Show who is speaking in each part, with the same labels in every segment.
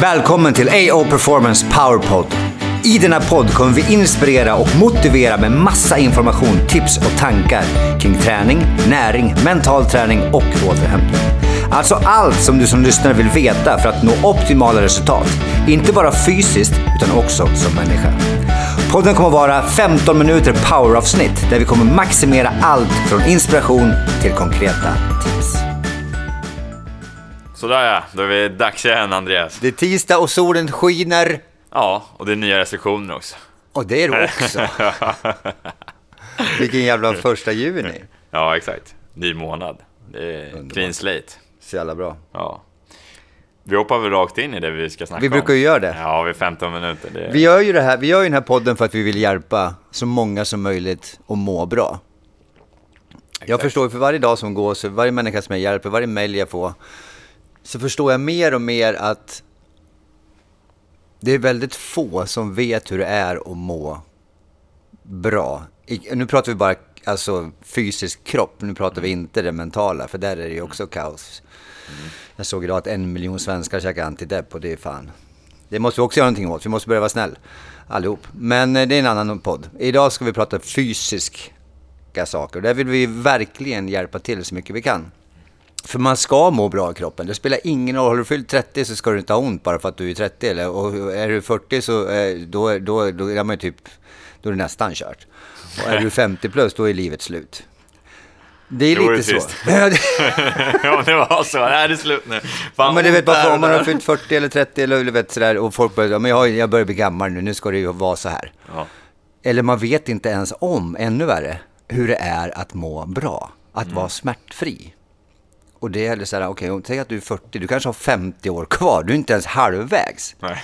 Speaker 1: Välkommen till AO Performance Powerpod. I denna podd kommer vi inspirera och motivera med massa information, tips och tankar kring träning, näring, mental träning och återhämtning. Alltså allt som du som lyssnare vill veta för att nå optimala resultat. Inte bara fysiskt, utan också som människa. Podden kommer vara 15 minuter poweravsnitt där vi kommer maximera allt från inspiration till konkreta tips.
Speaker 2: Sådär ja, då är vi dags igen Andreas.
Speaker 1: Det är tisdag och solen skiner.
Speaker 2: Ja, och det är nya restriktioner också.
Speaker 1: Och det är det också. Vilken jävla första juni.
Speaker 2: Ja, exakt. Ny månad. Det är
Speaker 1: Underbart.
Speaker 2: clean slate.
Speaker 1: Så jävla bra.
Speaker 2: Ja. Vi hoppar väl rakt in i det vi ska snacka
Speaker 1: Vi
Speaker 2: om.
Speaker 1: brukar ju göra det.
Speaker 2: Ja, vi är 15 minuter. Det.
Speaker 1: Vi gör ju det här, vi gör ju den här podden för att vi vill hjälpa så många som möjligt att må bra. Jag
Speaker 2: Exakt.
Speaker 1: förstår ju för varje dag som går, så varje människa som jag hjälper, varje mail jag får, så förstår jag mer och mer att det är väldigt få som vet hur det är att må bra. I, nu pratar vi bara alltså, fysisk kropp, nu pratar vi inte det mentala, för där är det ju också kaos. Jag såg idag att en miljon svenskar käkar antidepp och det är fan. Det måste vi också göra någonting åt, vi måste börja vara snäll allihop. Men eh, det är en annan podd. Idag ska vi prata fysiska saker. Där vill vi verkligen hjälpa till så mycket vi kan. För man ska må bra i kroppen. Det spelar ingen roll. Har du fyllt 30 så ska du inte ha ont bara för att du är 30. Eller, och är du 40 så eh, då, då, då är man typ, då är det nästan kört. Och är du 50 plus då är livet slut. Det är
Speaker 2: Det vore
Speaker 1: lite så.
Speaker 2: trist.
Speaker 1: Ja, det-
Speaker 2: ja, det var så. Nej, det är slut nu. Fan,
Speaker 1: men du vet bara om man har fyllt 40 eller 30 eller du vet sådär och folk börjar, ja, men jag, jag börjar bli gammal nu, nu ska det ju vara så här.
Speaker 2: Ja.
Speaker 1: Eller man vet inte ens om, ännu värre, hur det är att må bra. Att
Speaker 2: Mm.
Speaker 1: vara smärtfri. Och det är så här, okej, tänk att du är 40, du kanske har 50 år kvar, du är inte ens halvvägs.
Speaker 2: Nej.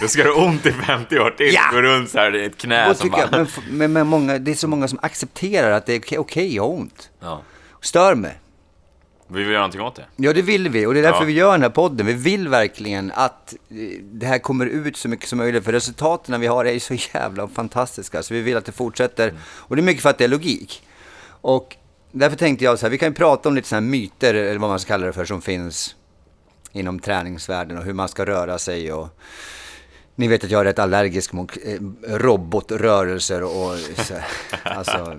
Speaker 2: Då ska du ont i 50 år till.
Speaker 1: Ja.
Speaker 2: Gå runt så här i ett knä som
Speaker 1: tycker jag,
Speaker 2: bara...
Speaker 1: men, men, många, det är så många som accepterar att det är okej, okej, jag har ont.
Speaker 2: Ja.
Speaker 1: Stör mig.
Speaker 2: Vi vill göra någonting åt det.
Speaker 1: Ja, det vill vi och det är därför
Speaker 2: Ja.
Speaker 1: vi gör den här podden. Vi vill verkligen att eh, det här kommer ut så mycket som möjligt, för resultaten vi har är ju så jävla fantastiska, så vi vill att det fortsätter. Och det är mycket för att det är logik. Och därför tänkte jag så här, vi kan ju prata om lite sådana här myter, eller vad man ska kalla det för, som finns inom träningsvärlden och hur man ska röra sig och ni vet att jag är rätt allergisk mot eh, robotrörelser och så, alltså,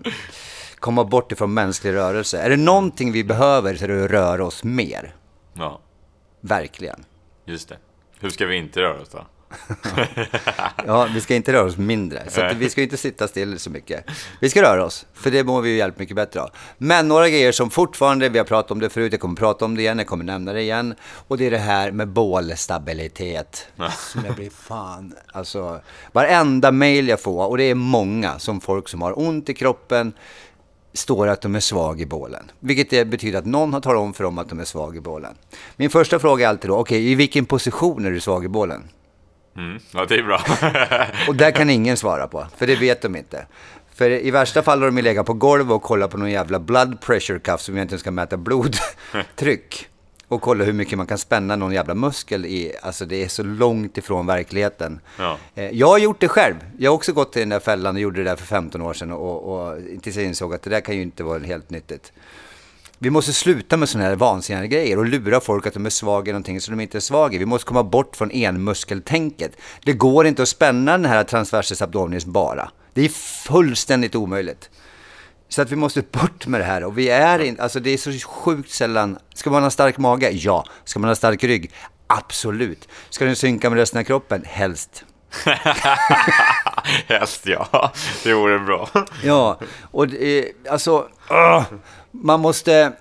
Speaker 1: komma bort ifrån mänsklig rörelse. Är det någonting vi behöver så är det att röra oss mer.
Speaker 2: Ja,
Speaker 1: Verkligen.
Speaker 2: just det. Hur ska vi inte röra oss då?
Speaker 1: Ja, vi ska inte röra oss mindre. Så vi ska inte sitta still så mycket. Vi ska röra oss, för det mår vi ju hjälpt mycket bättre av. Men några grejer som fortfarande, vi har pratat om det förut, jag kommer prata om det igen, jag kommer nämna det igen. Och det är det här med bålstabilitet. Som jag blir fan, alltså. Varenda mail jag får, och det är många, som folk som har ont i kroppen, står att de är svag i bålen. Vilket betyder att någon har talat om för dem att de är svag i bålen. Min första fråga är alltid då, okej, i vilken position är du svag i bålen?
Speaker 2: Mm. Ja, det är bra.
Speaker 1: Och där kan ingen svara på, för det vet de inte. För i värsta fall har de ju legat på golvet och kollat på någon jävla blood pressure cuff som egentligen ska mäta blodtryck. Och kolla hur mycket man kan spänna någon jävla muskel i. Alltså det är så långt ifrån verkligheten.
Speaker 2: Ja.
Speaker 1: Eh, Jag har gjort det själv. Jag har också gått i den där fällan och gjorde det där för 15 år sedan. Och, och tills jag insåg att det där kan ju inte vara helt nyttigt. Vi måste sluta med sådana här vansinniga grejer och lura folk att de är svaga i någonting som de inte är svaga i. Vi måste komma bort från enmuskeltänket. Det går inte att spänna den här transversus abdominis bara. Det är fullständigt omöjligt. Så att vi måste bort med det här och vi är inte, alltså det är så sjukt sällan. Ska man ha stark mage? Ja. Ska man ha stark rygg? Absolut. Ska den synka med resten av kroppen? Helst.
Speaker 2: Helst ja, det vore bra.
Speaker 1: Ja, och det eh, alltså, ah, man måste...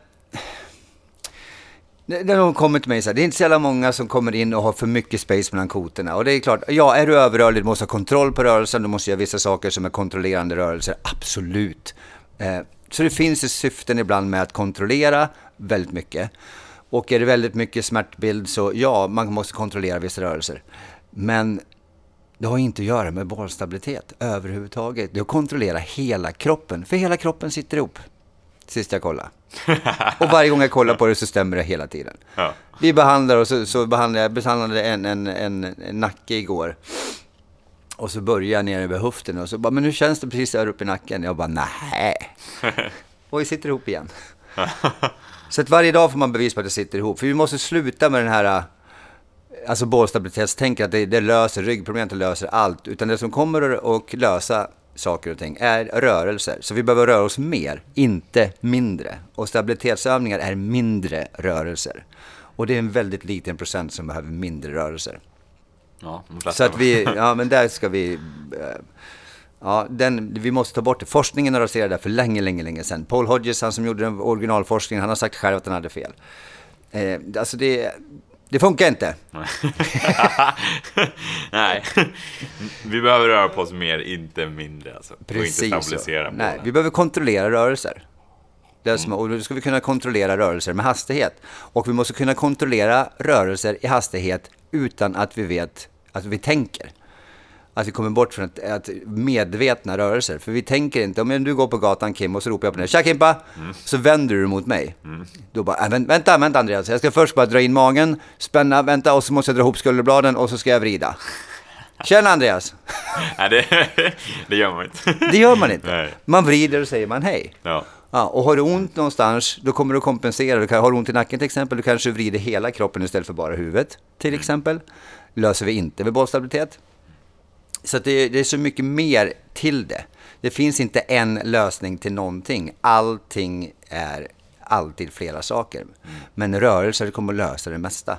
Speaker 1: Det det kommer till mig så här, det är inte så jävla många som kommer in och har för mycket space mellan kotorna. Och det är klart, ja, är du överrörlig, du måste ha kontroll på rörelsen, du måste göra vissa saker som är kontrollerande rörelser, absolut. Eh, så det finns ett syften ibland med att kontrollera väldigt mycket. Och är det väldigt mycket smärtbild så ja, man måste kontrollera vissa rörelser. Men det har inte att göra med bollstabilitet överhuvudtaget. Det är att kontrollera hela kroppen, för hela kroppen sitter ihop. Sist jag kollade. Och varje gång jag kollar på det så stämmer det hela tiden.
Speaker 2: Ja.
Speaker 1: Vi behandlar och så, så behandlar jag behandlade en, en, en, en nacke igår. Och så börjar jag nere vid höften och så bara, men nu känns det precis där uppe i nacken. Jag bara, nej. Och vi sitter ihop igen. Så att varje dag får man bevis på att det sitter ihop. För vi måste sluta med den här alltså bålstabilitetstänker att det, det löser ryggproblemet, det löser allt. Utan det som kommer att lösa saker och ting är rörelser. Så vi behöver röra oss mer, inte mindre. Och stabilitetsövningar är mindre rörelser. Och det är en väldigt liten procent som behöver mindre rörelser.
Speaker 2: Ja.
Speaker 1: Så att vi, ja men där ska vi, eh, ja den, vi måste ta bort det. Forskningen har raserat det för länge, länge, länge sedan. Paul Hodges, han som gjorde den originalforskningen, han har sagt själv att han hade fel. Eh, alltså det, det funkar inte.
Speaker 2: Nej, vi behöver röra på oss mer, inte mindre alltså.
Speaker 1: Precis
Speaker 2: och inte stabilisera
Speaker 1: så. Nej, vi behöver kontrollera rörelser. Det är
Speaker 2: Mm.
Speaker 1: och då ska vi kunna kontrollera rörelser med hastighet. Och vi måste kunna kontrollera rörelser i hastighet utan att vi vet att vi tänker. Att vi kommer bort från att, att medvetna rörelser. För vi tänker inte, om du går på gatan Kim och så ropar jag på dig, Tja Kimpa!
Speaker 2: Mm.
Speaker 1: Så vänder du mot mig. Då bara, äh, vänt- vänta, vänta Andreas, jag ska först bara dra in magen, spänna, vänta och så måste jag dra ihop skulderbladen och så ska jag vrida. Tjena Andreas!
Speaker 2: Nej, det, det gör man inte.
Speaker 1: Det gör man inte.
Speaker 2: Nej.
Speaker 1: Man vrider och säger man hej.
Speaker 2: Ja.
Speaker 1: Ja, och har du ont någonstans, då kommer du kompensera. Du kan, har du ont i nacken till exempel, du kanske vrider hela kroppen istället för bara huvudet. Till exempel. Löser vi inte med bollstabilitet. Så det, det är så mycket mer till det. Det finns inte en lösning till någonting. Allting är alltid flera saker. Men rörelser kommer att lösa det mesta.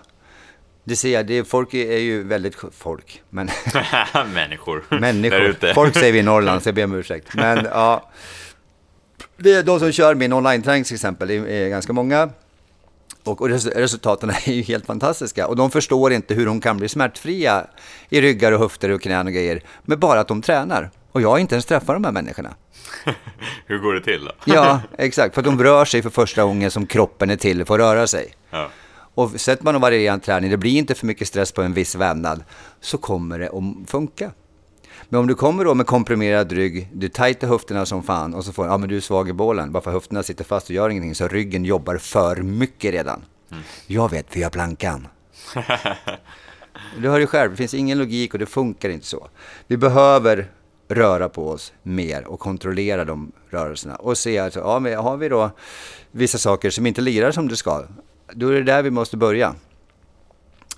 Speaker 1: Det ser jag, det folk är ju väldigt, folk, men
Speaker 2: Människor.
Speaker 1: Människor. Folk säger vi i Norrland, så jag ber om ursäkt. Men ja, det är de som kör min online-träning till exempel, det är ganska många. Och, och res- resultaten är ju helt fantastiska. Och de förstår inte hur de kan bli smärtfria i ryggar och höfter och knän och grejer, med bara att de tränar. Och jag har inte ens träffat de här människorna.
Speaker 2: Hur går det till då?
Speaker 1: Ja, exakt. För de rör sig för första gången som kroppen är till för att röra sig.
Speaker 2: Ja.
Speaker 1: Och sätter man en varierad träning, det blir inte för mycket stress på en viss vävnad, så kommer det att funka. Men om du kommer då med komprimerad rygg, du tajtar höfterna som fan och så får ja men du är svag i bålen, bara för höfterna sitter fast och gör ingenting, så ryggen jobbar för mycket redan. Jag vet, för jag plankan. Du hör ju själv, det finns ingen logik och det funkar inte så. Vi behöver röra på oss mer och kontrollera de rörelserna och se att ja, men har vi då vissa saker som inte lirar som det ska, då är det där vi måste börja.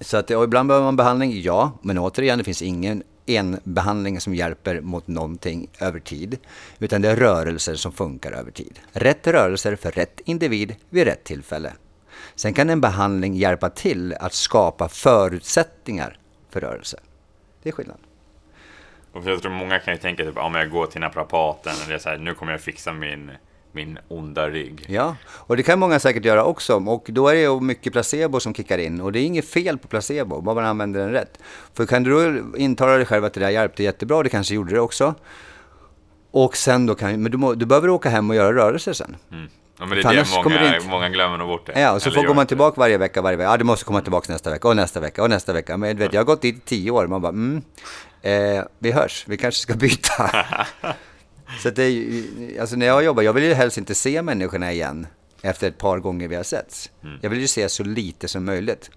Speaker 1: Så att, ibland behöver man behandling, ja, men återigen, det finns ingen en behandling som hjälper mot någonting över tid, utan det är rörelser som funkar över tid. Rätt rörelser för rätt individ vid rätt tillfälle. Sen kan en behandling hjälpa till att skapa förutsättningar för rörelse. Det är skillnad.
Speaker 2: Och jag tror många kan ju tänka typ, om jag går till naprapaten, eller så här, nu kommer jag fixa min, min onda rygg.
Speaker 1: Ja, och det kan många säkert göra också. Och då är det mycket placebo som kickar in. Och det är inget fel på placebo, bara man använder den rätt. För kan du då intala dig själv att det där hjälpte jättebra, det kanske gjorde det också. Och sen då kan, men du, må, du behöver åka hem och göra rörelser sen.
Speaker 2: Mm. Ja, men det är det många,
Speaker 1: det inte-
Speaker 2: många glömmer nog bort det.
Speaker 1: Ja, och så får går man tillbaka varje vecka, varje vecka. Ja, du måste komma tillbaka nästa vecka och nästa vecka och nästa vecka. Men du vet, jag har gått dit i tio år. Man bara, mm, eh, vi hörs, vi kanske ska byta. så det är alltså när jag jobbar, jag vill ju helst inte se människorna igen efter ett par gånger vi har setts.
Speaker 2: Mm.
Speaker 1: Jag vill ju se så lite som möjligt.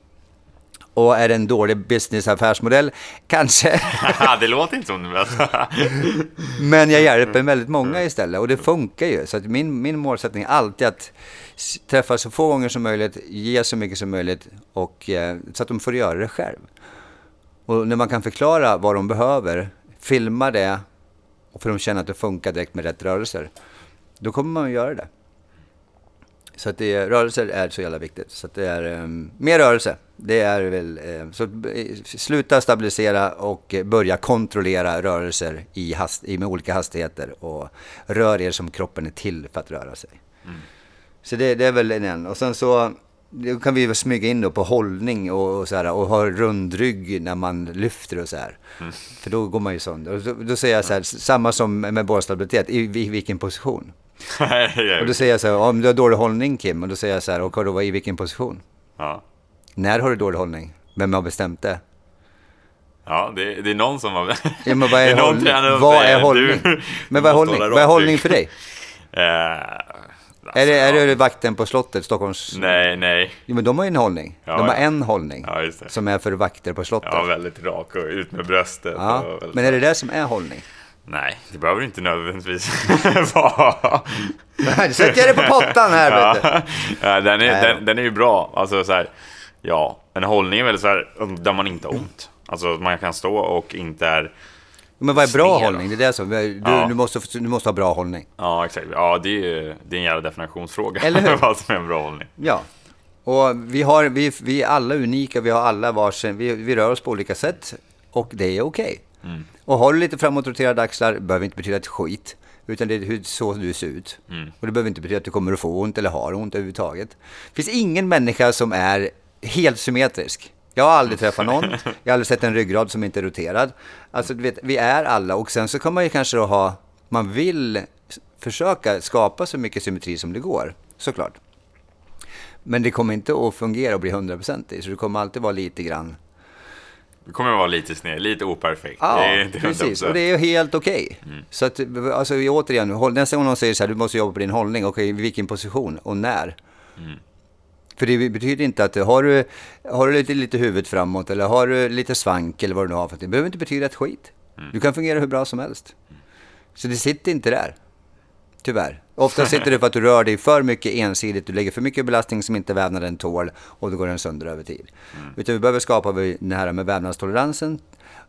Speaker 1: Och är det en dålig business-affärsmodell? Kanske.
Speaker 2: det låter inte som det.
Speaker 1: Men jag hjälper väldigt många istället och det funkar ju. Så att min, min målsättning är alltid att träffa så få gånger som möjligt, ge så mycket som möjligt och eh, så att de får göra det själv. Och när man kan förklara vad de behöver, filma det och för de känner att det funkar direkt med rätt rörelser, då kommer man att göra det. Så att det, rörelser är så jävla viktigt. Så att det är um, mer rörelse. Det är väl, eh, så sluta stabilisera och börja kontrollera rörelser i hast, i, med olika hastigheter. Och rör er som kroppen är till för att röra sig. Så det, det är väl en. Och sen så då kan vi väl smyga in då på hållning och, och så här, och ha rund rygg när man lyfter och så här. För då går man ju sönder. Då, då säger jag så här, samma som med bollstabilitet, i, i vilken position? Och då säger jag så här, om du har dålig hållning Kim, och då säger jag så här, och då i vilken position?
Speaker 2: ja.
Speaker 1: När har du dålig hållning? Vem har bestämt det?
Speaker 2: Ja, det, det är någon som har...
Speaker 1: Ja, men vad är
Speaker 2: någon
Speaker 1: hållning? Vad är hållning?
Speaker 2: du-
Speaker 1: Men vad är hållning? Vad är hållning för dig?
Speaker 2: Eh,
Speaker 1: Är det, är
Speaker 2: alltså,
Speaker 1: det vakten på slottet, Stockholms...
Speaker 2: Nej, nej.
Speaker 1: Jo, men de har ju en hållning.
Speaker 2: Ja,
Speaker 1: de har
Speaker 2: ja.
Speaker 1: en hållning.
Speaker 2: Ja, det.
Speaker 1: Som är för vakter på slottet.
Speaker 2: Ja, väldigt rak och ut med bröstet.
Speaker 1: Ja,
Speaker 2: väldigt...
Speaker 1: men är det det som är hållning?
Speaker 2: Nej, det behöver inte nödvändigtvis vara.
Speaker 1: Nu sätter jag det på pottan här vet du.
Speaker 2: Ja, ja, den, är,
Speaker 1: Nej.
Speaker 2: den, den är ju bra. Alltså så här, Ja, en hållning är väl så här där man inte har ont. Alltså man kan stå och inte är...
Speaker 1: Men vad är bra
Speaker 2: då?
Speaker 1: hållning? Det är det som, du,
Speaker 2: Ja.
Speaker 1: du, måste, du måste ha bra hållning.
Speaker 2: Ja, exakt. Ja, det är ju det är en jävla definitionsfråga.
Speaker 1: Eller hur?
Speaker 2: vad som är en bra hållning.
Speaker 1: Ja. Och vi, har, vi, vi är alla unika, vi har alla varsin, vi, vi rör oss på olika sätt och det är okej.
Speaker 2: Mm.
Speaker 1: Och har du lite framåtroterade axlar behöver inte betyda ett skit. Utan det är hur, så du ser ut.
Speaker 2: Mm.
Speaker 1: Och det behöver inte betyda att du kommer att få ont eller har ont överhuvudtaget. Det finns ingen människa som är helt symmetrisk. Jag har aldrig träffat någon. Jag har aldrig sett en ryggrad som inte är roterad. Alltså, du vet, vi är alla. Och sen så kan man ju kanske då ha... Man vill försöka skapa så mycket symmetri som det går. Såklart. Men det kommer inte att fungera och bli hundraprocentigt. Så det kommer alltid vara lite grann...
Speaker 2: Det kommer att vara lite sned, lite operfekt.
Speaker 1: Ja,
Speaker 2: det är
Speaker 1: precis.
Speaker 2: 100%.
Speaker 1: Och det är helt okej. Så att, alltså återigen, nästa gång någon säger så här, du måste jobba på din hållning. Okej, i vilken position och när? För det betyder inte att har du, har du lite, lite huvudet framåt eller har du lite svank eller vad du nu har för det behöver inte betyda ett skit. Du kan fungera hur bra som helst. Så det sitter inte där. Tyvärr. Ofta sitter det för att du rör dig för mycket ensidigt, du lägger för mycket belastning som inte vävnaden tål och då går den sönder över tid. Utan vi behöver skapa det här med vävnadstoleransen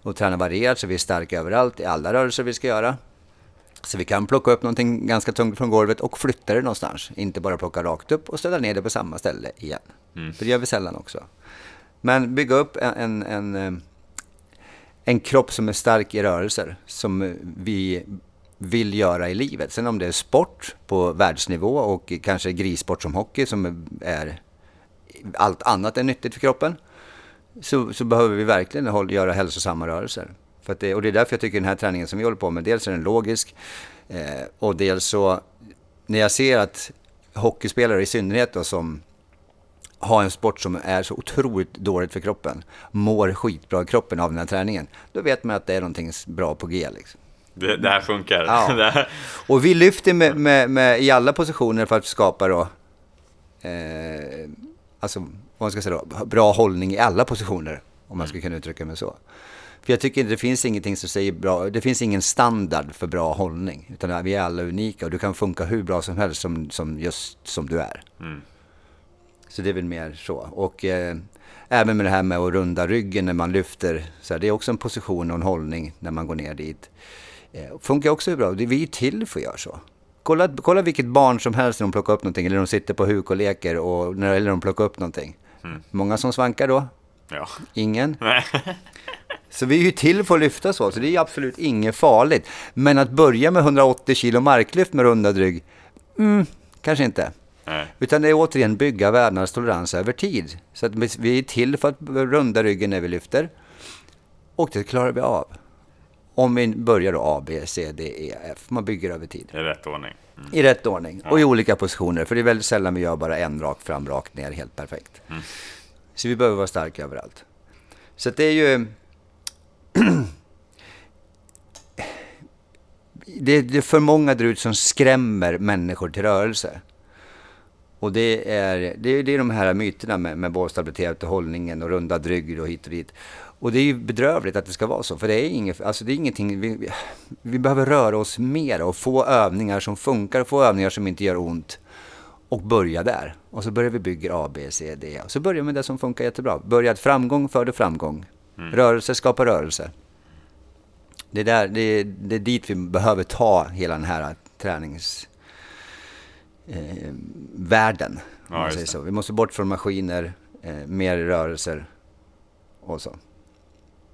Speaker 1: och träna varierat så vi är starka överallt i alla rörelser vi ska göra. Så vi kan plocka upp någonting ganska tungt från golvet och flytta det någonstans. Inte bara plocka rakt upp och ställa ner det på samma ställe igen. För det gör vi sällan också. Men bygga upp en, en, en, eh, en kropp som är stark i rörelser som vi vill göra i livet. Sen om det är sport på världsnivå och kanske grissport som hockey som är allt annat än nyttigt för kroppen så, så behöver vi verkligen göra hälsosamma rörelser. För att det, och det är därför jag tycker den här träningen som vi håller på med, dels är den logisk eh, och dels så när jag ser att hockeyspelare i synnerhet då, som har en sport som är så otroligt dåligt för kroppen, mår skitbra i kroppen av den här träningen, då vet man att det är någonting bra på G. Liksom.
Speaker 2: Det, det här funkar.
Speaker 1: Ja. Och vi lyfter med, med, med, i alla positioner för att skapa då, eh, alltså vad man ska säga då, bra hållning i alla positioner, om man ska kunna uttrycka mig så. För jag tycker inte det finns ingenting som säger bra, det finns ingen standard för bra hållning, utan vi är alla unika och du kan funka hur bra som helst som, som just som du är.
Speaker 2: Mm.
Speaker 1: Så det är väl mer så. Och eh, även med det här med att runda ryggen när man lyfter, så här, det är också en position och en hållning när man går ner dit. Eh, funkar också hur bra. Det- Vi är till för att göra så. Kolla, kolla vilket barn som helst när de plockar upp någonting, eller de sitter på huk och leker, och eller de plockar upp någonting. Många som svankar då?
Speaker 2: ja.
Speaker 1: Ingen. Så vi är ju till för att lyfta så, så det är absolut inget farligt. Men att börja med 180 kilo marklyft med rundad rygg, mm, kanske inte.
Speaker 2: Nej.
Speaker 1: Utan det är återigen bygga vävnadstolerans över tid. Så att vi- är till för att runda ryggen när vi lyfter. Och det klarar vi av. Om vi börjar då A, B, C, D, E, F. Man bygger över tid.
Speaker 2: I rätt ordning. Mm.
Speaker 1: I rätt ordning. Och i olika positioner. För det är väldigt sällan vi gör bara en rak fram, rakt ner, helt perfekt. Så vi behöver vara starka överallt. Så det är ju det, det är för många där ute som skrämmer människor till rörelse. Och det är, det är, det är de här myterna med, med bålstabilitet och hållningen och rundad rygg och hit och dit. Och det är ju bedrövligt att det ska vara så, för det är, inget, alltså det är ingenting, vi, vi- behöver röra oss mer och få övningar som funkar, få övningar som inte gör ont. Och börja där. Och så börjar vi bygga A, B, C, D. Och så börjar vi med det som funkar jättebra. Börjat framgång föder framgång. Rörelse skapar rörelse. Det är, där, det, är, det är dit vi behöver ta hela den här tränings eh,
Speaker 2: Ja,
Speaker 1: så. Vi måste bort från maskiner, eh, mer rörelser och så.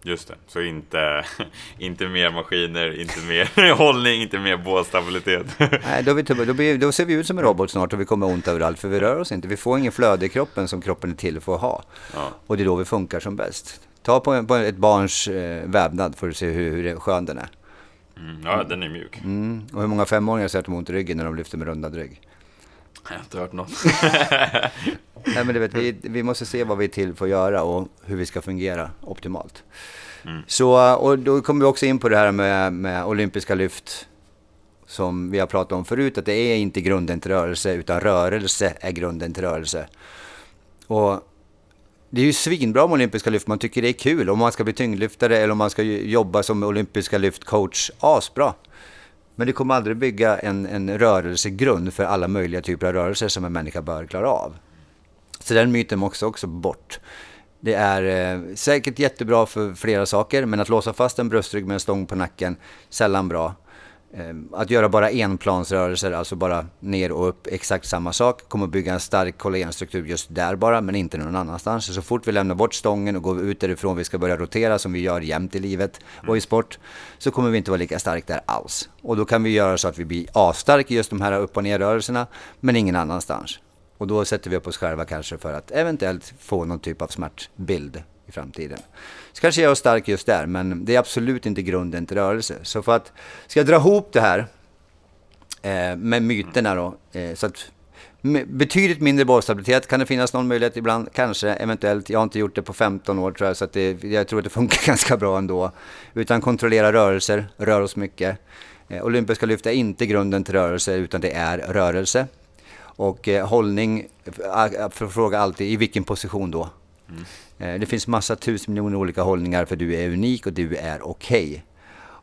Speaker 2: Just det. Så inte, inte mer maskiner, inte mer hållning, inte mer bålstabilitet.
Speaker 1: Nej, då, vi, då, blir, då ser vi ut som en robot snart och vi kommer ont överallt för vi rör oss inte. Vi får ingen flöde i kroppen som kroppen är till för att ha.
Speaker 2: Ja.
Speaker 1: Och det är då vi funkar som bäst. Ta på, på ett barns eh, vävnad för att se hur, hur skön den är.
Speaker 2: Mm, ja, den är mjuk.
Speaker 1: Mm. Och hur många femåringar säger att de har ont i ryggen när de lyfter med rundad rygg?
Speaker 2: Jag har inte hört något.
Speaker 1: Nej, men du vet, vi, vi måste se vad vi är till för att göra och hur vi ska fungera optimalt. Så, och då kommer vi också in på det här med, med olympiska lyft som vi har pratat om förut, att det är inte grunden till rörelse, utan rörelse är grunden till rörelse. Och det är ju svinbra med olympiska lyft, man tycker det är kul. Om man ska bli tyngdlyftare eller om man ska jobba som olympiska lyftcoach, asbra. Men det kommer aldrig bygga en, en rörelsegrund för alla möjliga typer av rörelser som en människa bör klara av. Så den myten måste också bort. Det är eh, säkert jättebra för flera saker, men att låsa fast en bröstrygg med en stång på nacken, sällan bra. Eh, att göra bara enplansrörelser, alltså bara ner och upp, exakt samma sak, kommer att bygga en stark kollagenstruktur just där bara, men inte någon annanstans. Så, fort vi lämnar bort stången och går ut därifrån, vi ska börja rotera som vi gör jämt i livet och i sport, så kommer vi inte vara lika stark där alls. Och då kan vi göra så att vi blir asstark i just de här upp och ner-rörelserna, men ingen annanstans. Och då sätter vi upp oss själva kanske för att eventuellt få någon typ av smärtbild i framtiden. Så kanske jag är stark just där, men det är absolut inte grunden till rörelse. Så för att, ska jag dra ihop det här eh, med myterna då, eh, så att Betydligt mindre bollstabilitet kan det finnas någon möjlighet ibland, kanske, eventuellt. Jag har inte gjort det på 15 år tror jag, så att det, jag tror att det funkar ganska bra ändå. Utan kontrollera rörelser, rör oss mycket. Eh, olympiska lyft är inte grunden till rörelse, utan det är rörelse. Och eh, hållning, för att fråga alltid, i vilken position då? Mm. Eh, det finns massa tusen miljoner olika hållningar för du är unik och du är okej. Okay.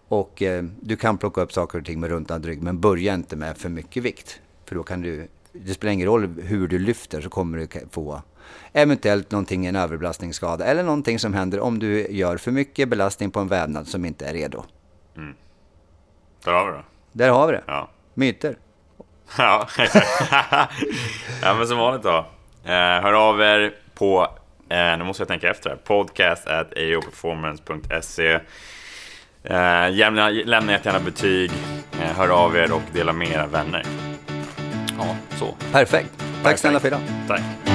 Speaker 1: Och eh, du kan plocka upp saker och ting med runtad rygg, men börja inte med för mycket vikt. För då kan du, det spelar ingen roll hur du lyfter så kommer du få eventuellt någonting, en överbelastningsskada eller någonting som händer om du gör för mycket belastning på en vävnad som inte är redo. Mm.
Speaker 2: Där har vi det.
Speaker 1: Där har vi det. Ja. Myter.
Speaker 2: Ja, exakt. ja, men som vanligt då. Eh, hör av er på, nu måste jag tänka efter, podcast at aoperformance.se. Eh, lämna, lämna gärna betyg, eh, hör av er och dela med era vänner.
Speaker 1: Ja, så. Perfekt. Tack Perfekt. snälla för idag.
Speaker 2: Tack.